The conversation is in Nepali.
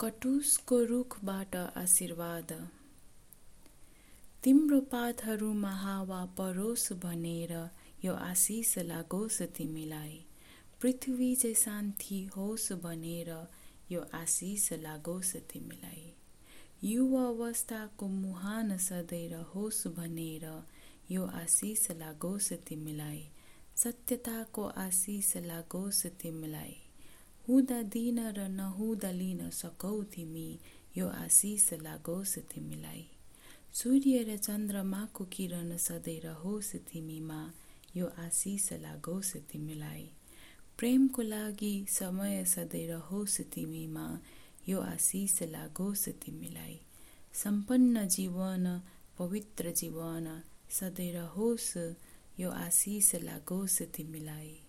कटुसको रुखबाट आशीर्वाद। तिम्रो पातहरूमा हावा परोस् भनेर यो आशिष लागोस् तिमीलाई। पृथ्वी चाहिँ शान्ति होस् भनेर यो आशिष लागोस् तिमीलाई। युवा अवस्थाको मुहान सधैँ रहोस् भनेर यो आशिष लागोस् तिमीलाई। सत्यताको आशिष लागोस् तिमीलाई। हुँदा दिन र नहुँदा लिन सकौ तिमी यो आशिष लागोस् तिमीलाई। सूर्य र चन्द्रमाको किरण सधैँ रहोस् तिमीमा यो आशिष लागोस् तिमीलाई। प्रेमको लागि समय सधैँ रहोस् तिमीमा यो आशिष लागोस् तिमीलाई। सम्पन्न जीवन पवित्र जीवन सधैँ रहोस् यो आशिष लागोस् तिमीलाई।